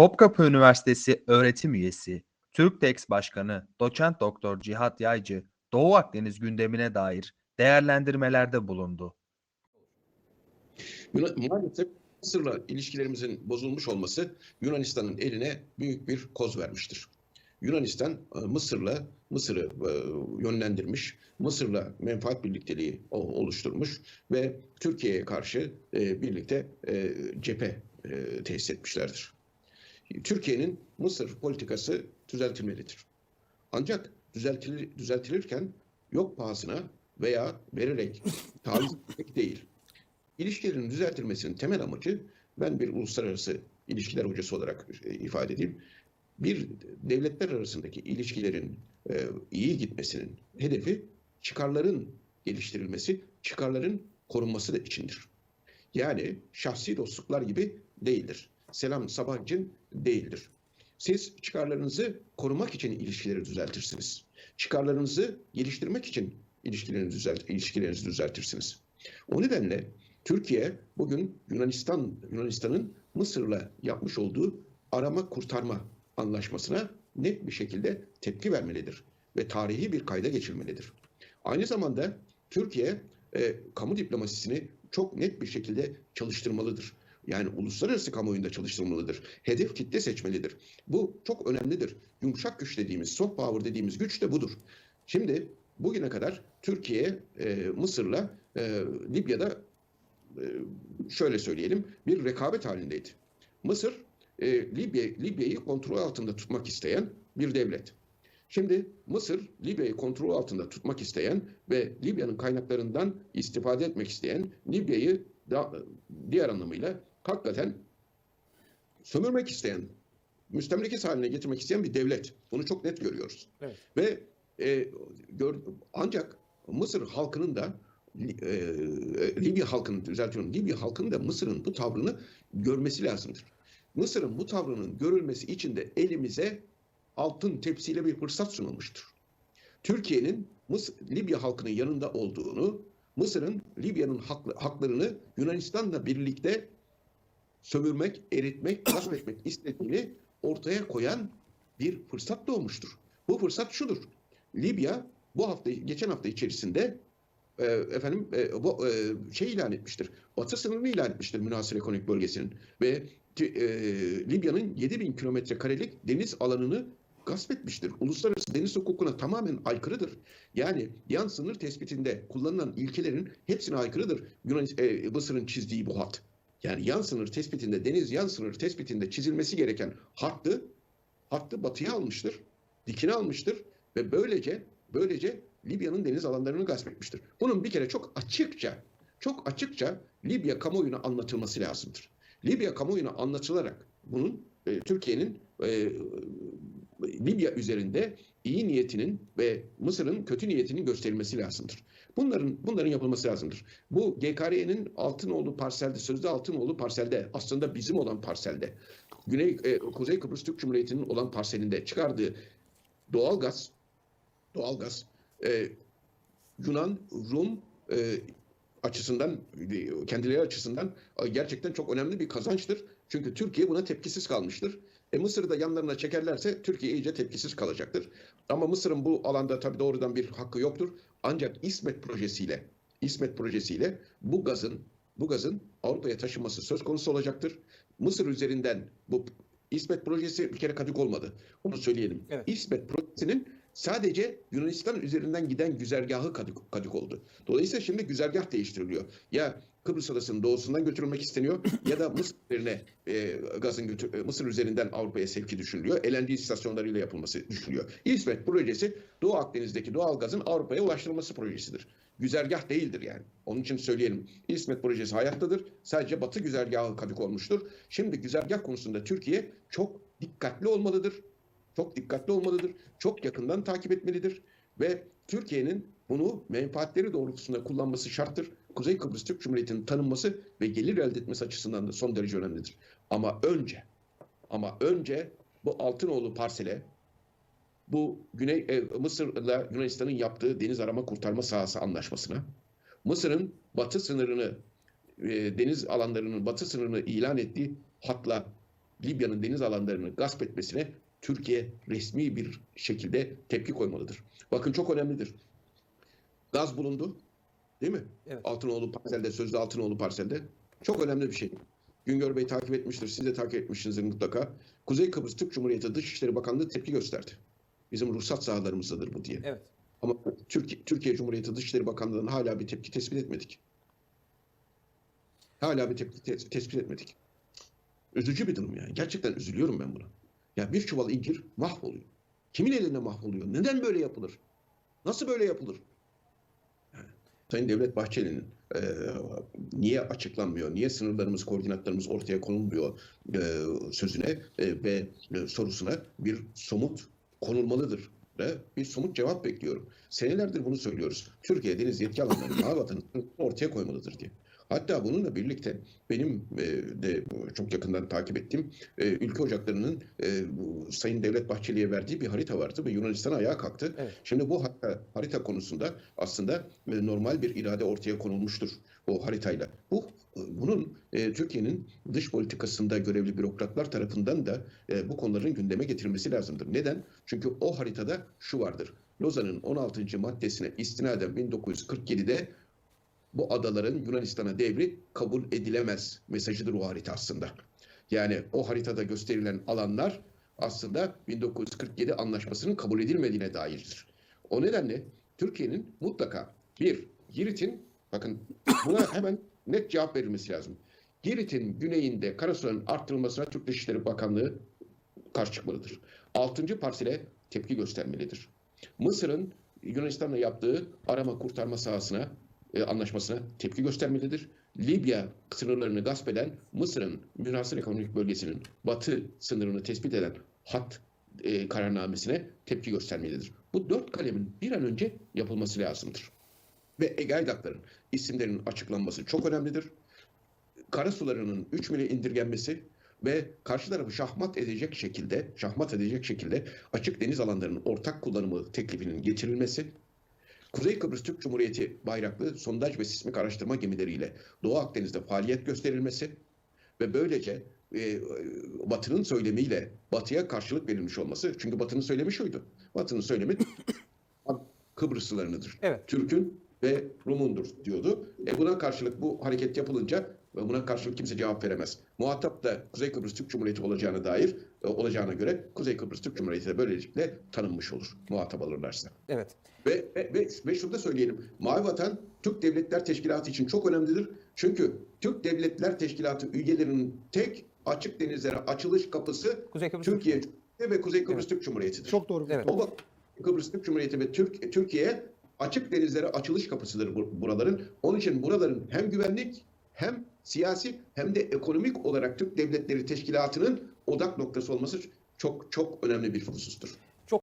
Topkapı Üniversitesi öğretim üyesi, Türktex Başkanı Doçent Doktor Cihat Yaycı, Doğu Akdeniz gündemine dair değerlendirmelerde bulundu. Maalesef Mısır'la ilişkilerimizin bozulmuş olması Yunanistan'ın eline büyük bir koz vermiştir. Yunanistan e, Mısır'la Mısır'ı e, yönlendirmiş, Mısır'la menfaat birlikteliği oluşturmuş ve Türkiye'ye karşı e, birlikte cephe tesis etmişlerdir. Türkiye'nin Mısır politikası düzeltilmelidir. Ancak düzeltilir, düzeltilirken yok pahasına veya vererek taviz etmek değil. İlişkilerin düzeltilmesinin temel amacı ben bir uluslararası ilişkiler hocası olarak e, ifade edeyim. Bir devletler arasındaki ilişkilerin e, iyi gitmesinin hedefi çıkarların geliştirilmesi, çıkarların korunması da içindir. Yani şahsi dostluklar gibi değildir. Selam sabah değildir. Siz çıkarlarınızı korumak için ilişkileri düzeltirsiniz. Çıkarlarınızı geliştirmek için ilişkilerinizi, düzelt, ilişkilerinizi düzeltirsiniz. O nedenle Türkiye bugün Yunanistan Yunanistan'ın Mısır'la yapmış olduğu arama kurtarma anlaşmasına net bir şekilde tepki vermelidir ve tarihi bir kayda geçirmelidir. Aynı zamanda Türkiye e, kamu diplomasisini çok net bir şekilde çalıştırmalıdır. Yani uluslararası kamuoyunda çalıştırmalıdır. Hedef kitle seçmelidir. Bu çok önemlidir. Yumuşak güç dediğimiz, soft power dediğimiz güç de budur. Şimdi bugüne kadar Türkiye e, Mısır'la e, Libya'da e, şöyle söyleyelim bir rekabet halindeydi. Mısır e, Libya Libya'yı kontrol altında tutmak isteyen bir devlet. Şimdi Mısır Libya'yı kontrol altında tutmak isteyen ve Libya'nın kaynaklarından istifade etmek isteyen Libya'yı diğer anlamıyla hakikaten sömürmek isteyen, müstemlekes haline getirmek isteyen bir devlet. Bunu çok net görüyoruz. Evet. Ve e, gör, ancak Mısır halkının da e, Libya halkının düzeltiyorum. Libya halkının da Mısır'ın bu tavrını görmesi lazımdır. Mısır'ın bu tavrının görülmesi için de elimize altın tepsiyle bir fırsat sunulmuştur. Türkiye'nin Mısır, Libya halkının yanında olduğunu, Mısır'ın Libya'nın haklarını Yunanistan'la birlikte sömürmek, eritmek, gasp etmek istediğini ortaya koyan bir fırsat doğmuştur. Bu fırsat şudur. Libya bu hafta, geçen hafta içerisinde e, efendim e, bu e, şey ilan etmiştir. Batı sınırını ilan etmiştir münhasır ekonomik bölgesinin ve e, Libya'nın 7000 kilometre karelik deniz alanını gasp etmiştir. Uluslararası deniz hukukuna tamamen aykırıdır. Yani yan sınır tespitinde kullanılan ilkelerin hepsine aykırıdır. Yunan e, Mısır'ın çizdiği bu hat. Yani yan sınır tespitinde, deniz yan sınır tespitinde çizilmesi gereken hattı, hattı batıya almıştır, dikine almıştır ve böylece böylece Libya'nın deniz alanlarını gasp etmiştir. Bunun bir kere çok açıkça, çok açıkça Libya kamuoyuna anlatılması lazımdır. Libya kamuoyuna anlatılarak bunun e, Türkiye'nin e, Libya üzerinde iyi niyetinin ve Mısır'ın kötü niyetinin gösterilmesi lazımdır. Bunların bunların yapılması lazımdır. Bu GKR'nin Altınoğlu parselde, sözde Altınoğlu parselde, aslında bizim olan parselde, Güney e, Kuzey Kıbrıs Türk Cumhuriyeti'nin olan parselinde çıkardığı doğalgaz doğalgaz e, Yunan, Rum e, açısından e, kendileri açısından e, gerçekten çok önemli bir kazançtır. Çünkü Türkiye buna tepkisiz kalmıştır. E Mısır'ı da yanlarına çekerlerse Türkiye iyice tepkisiz kalacaktır. Ama Mısır'ın bu alanda tabii doğrudan bir hakkı yoktur. Ancak İsmet projesiyle İsmet projesiyle bu gazın bu gazın Avrupa'ya taşınması söz konusu olacaktır. Mısır üzerinden bu İsmet projesi bir kere kadık olmadı. Onu söyleyelim. Evet. İsmet projesinin sadece Yunanistan üzerinden giden güzergahı kadık, kadık oldu. Dolayısıyla şimdi güzergah değiştiriliyor. Ya Kıbrıs Adası'nın doğusundan götürülmek isteniyor ya da Mısır üzerine e, gazın götür, e, Mısır üzerinden Avrupa'ya sevki düşünülüyor. LNG istasyonlarıyla yapılması düşünülüyor. İsmet projesi Doğu Akdeniz'deki doğal gazın Avrupa'ya ulaştırılması projesidir. Güzergah değildir yani. Onun için söyleyelim. İsmet projesi hayattadır. Sadece Batı güzergahı kadık olmuştur. Şimdi güzergah konusunda Türkiye çok dikkatli olmalıdır. Çok dikkatli olmalıdır. Çok yakından takip etmelidir. Ve Türkiye'nin bunu menfaatleri doğrultusunda kullanması şarttır. Kuzey Kıbrıs Türk Cumhuriyeti'nin tanınması ve gelir elde etmesi açısından da son derece önemlidir. Ama önce ama önce bu Altınoğlu parsele bu Güney e, Mısır'la Yunanistan'ın yaptığı deniz arama kurtarma sahası anlaşmasına Mısır'ın batı sınırını e, deniz alanlarının batı sınırını ilan ettiği hatla Libya'nın deniz alanlarını gasp etmesine Türkiye resmi bir şekilde tepki koymalıdır. Bakın çok önemlidir. Gaz bulundu. Değil mi? Evet. Altınoğlu parselde, sözde Altınoğlu parselde. Çok önemli bir şey. Güngör Bey takip etmiştir. Siz de takip etmişsinizdir mutlaka. Kuzey Kıbrıs Türk Cumhuriyeti Dışişleri Bakanlığı tepki gösterdi. Bizim ruhsat sahalarımızdadır bu diye. Evet. Ama Türkiye, Türkiye Cumhuriyeti Dışişleri Bakanlığı'ndan hala bir tepki tespit etmedik. Hala bir tepki tes- tespit etmedik. Üzücü bir durum yani. Gerçekten üzülüyorum ben buna. Ya bir çuval incir mahvoluyor. Kimin elinde mahvoluyor? Neden böyle yapılır? Nasıl böyle yapılır? Sayın Devlet Bahçeli'nin e, niye açıklanmıyor, niye sınırlarımız, koordinatlarımız ortaya konulmuyor e, sözüne e, ve e, sorusuna bir somut konulmalıdır ve bir somut cevap bekliyorum. Senelerdir bunu söylüyoruz. Türkiye deniz yetki alanlarını vatanı ortaya koymalıdır diye. Hatta bununla birlikte benim e, de çok yakından takip ettiğim e, ülke ocaklarının e, Sayın Devlet Bahçeli'ye verdiği bir harita vardı ve Yunanistan ayağa kalktı. Evet. Şimdi bu harita, harita konusunda aslında normal bir irade ortaya konulmuştur o haritayla. Bu bunun e, Türkiye'nin dış politikasında görevli bürokratlar tarafından da e, bu konuların gündeme getirilmesi lazımdır. Neden? Çünkü o haritada şu vardır. Lozan'ın 16. maddesine istinaden 1947'de bu adaların Yunanistan'a devri kabul edilemez mesajıdır o harita aslında. Yani o haritada gösterilen alanlar aslında 1947 anlaşmasının kabul edilmediğine dairdir. O nedenle Türkiye'nin mutlaka bir Girit'in bakın buna hemen net cevap verilmesi lazım. Girit'in güneyinde karasuların arttırılmasına Türk Dışişleri Bakanlığı karşı çıkmalıdır. Altıncı parsele tepki göstermelidir. Mısır'ın Yunanistan'la yaptığı arama kurtarma sahasına e, anlaşmasına tepki göstermelidir. Libya sınırlarını gasp eden Mısır'ın münhasır ekonomik bölgesinin batı sınırını tespit eden hat e, kararnamesine tepki göstermelidir. Bu dört kalemin bir an önce yapılması lazımdır. Ve Ege Aydakların isimlerinin açıklanması çok önemlidir. Karasularının 3 mile indirgenmesi ve karşı tarafı şahmat edecek şekilde, şahmat edecek şekilde açık deniz alanlarının ortak kullanımı teklifinin getirilmesi, Kuzey Kıbrıs Türk Cumhuriyeti bayraklı sondaj ve sismik araştırma gemileriyle Doğu Akdeniz'de faaliyet gösterilmesi ve böylece e, Batı'nın söylemiyle Batı'ya karşılık verilmiş olması. Çünkü Batı'nın söylemi şuydu. Batı'nın söylemi Kıbrıslılarınıdır. Evet. Türk'ün ve Rum'undur diyordu. E buna karşılık bu hareket yapılınca ve buna karşılık kimse cevap veremez. Muhatap da Kuzey Kıbrıs Türk Cumhuriyeti olacağına dair olacağına göre Kuzey Kıbrıs Türk Cumhuriyeti de böylelikle tanınmış olur muhatap alırlarsa. Evet. Ve, ve, ve, ve şunu da söyleyelim. Mavi Vatan Türk Devletler Teşkilatı için çok önemlidir. Çünkü Türk Devletler Teşkilatı üyelerinin tek açık denizlere açılış kapısı Kuzey Kıbrıs Türkiye Cumhuriyeti ve Kuzey Kıbrıs Evet. Türk Cumhuriyeti'dir. Çok doğru. Evet. O bak Kıbrıs Türk Cumhuriyeti ve Türk, Türkiye açık denizlere açılış kapısıdır bu- buraların. Onun için buraların hem güvenlik hem siyasi hem de ekonomik olarak Türk Devletleri Teşkilatı'nın odak noktası olması çok çok önemli bir husustur.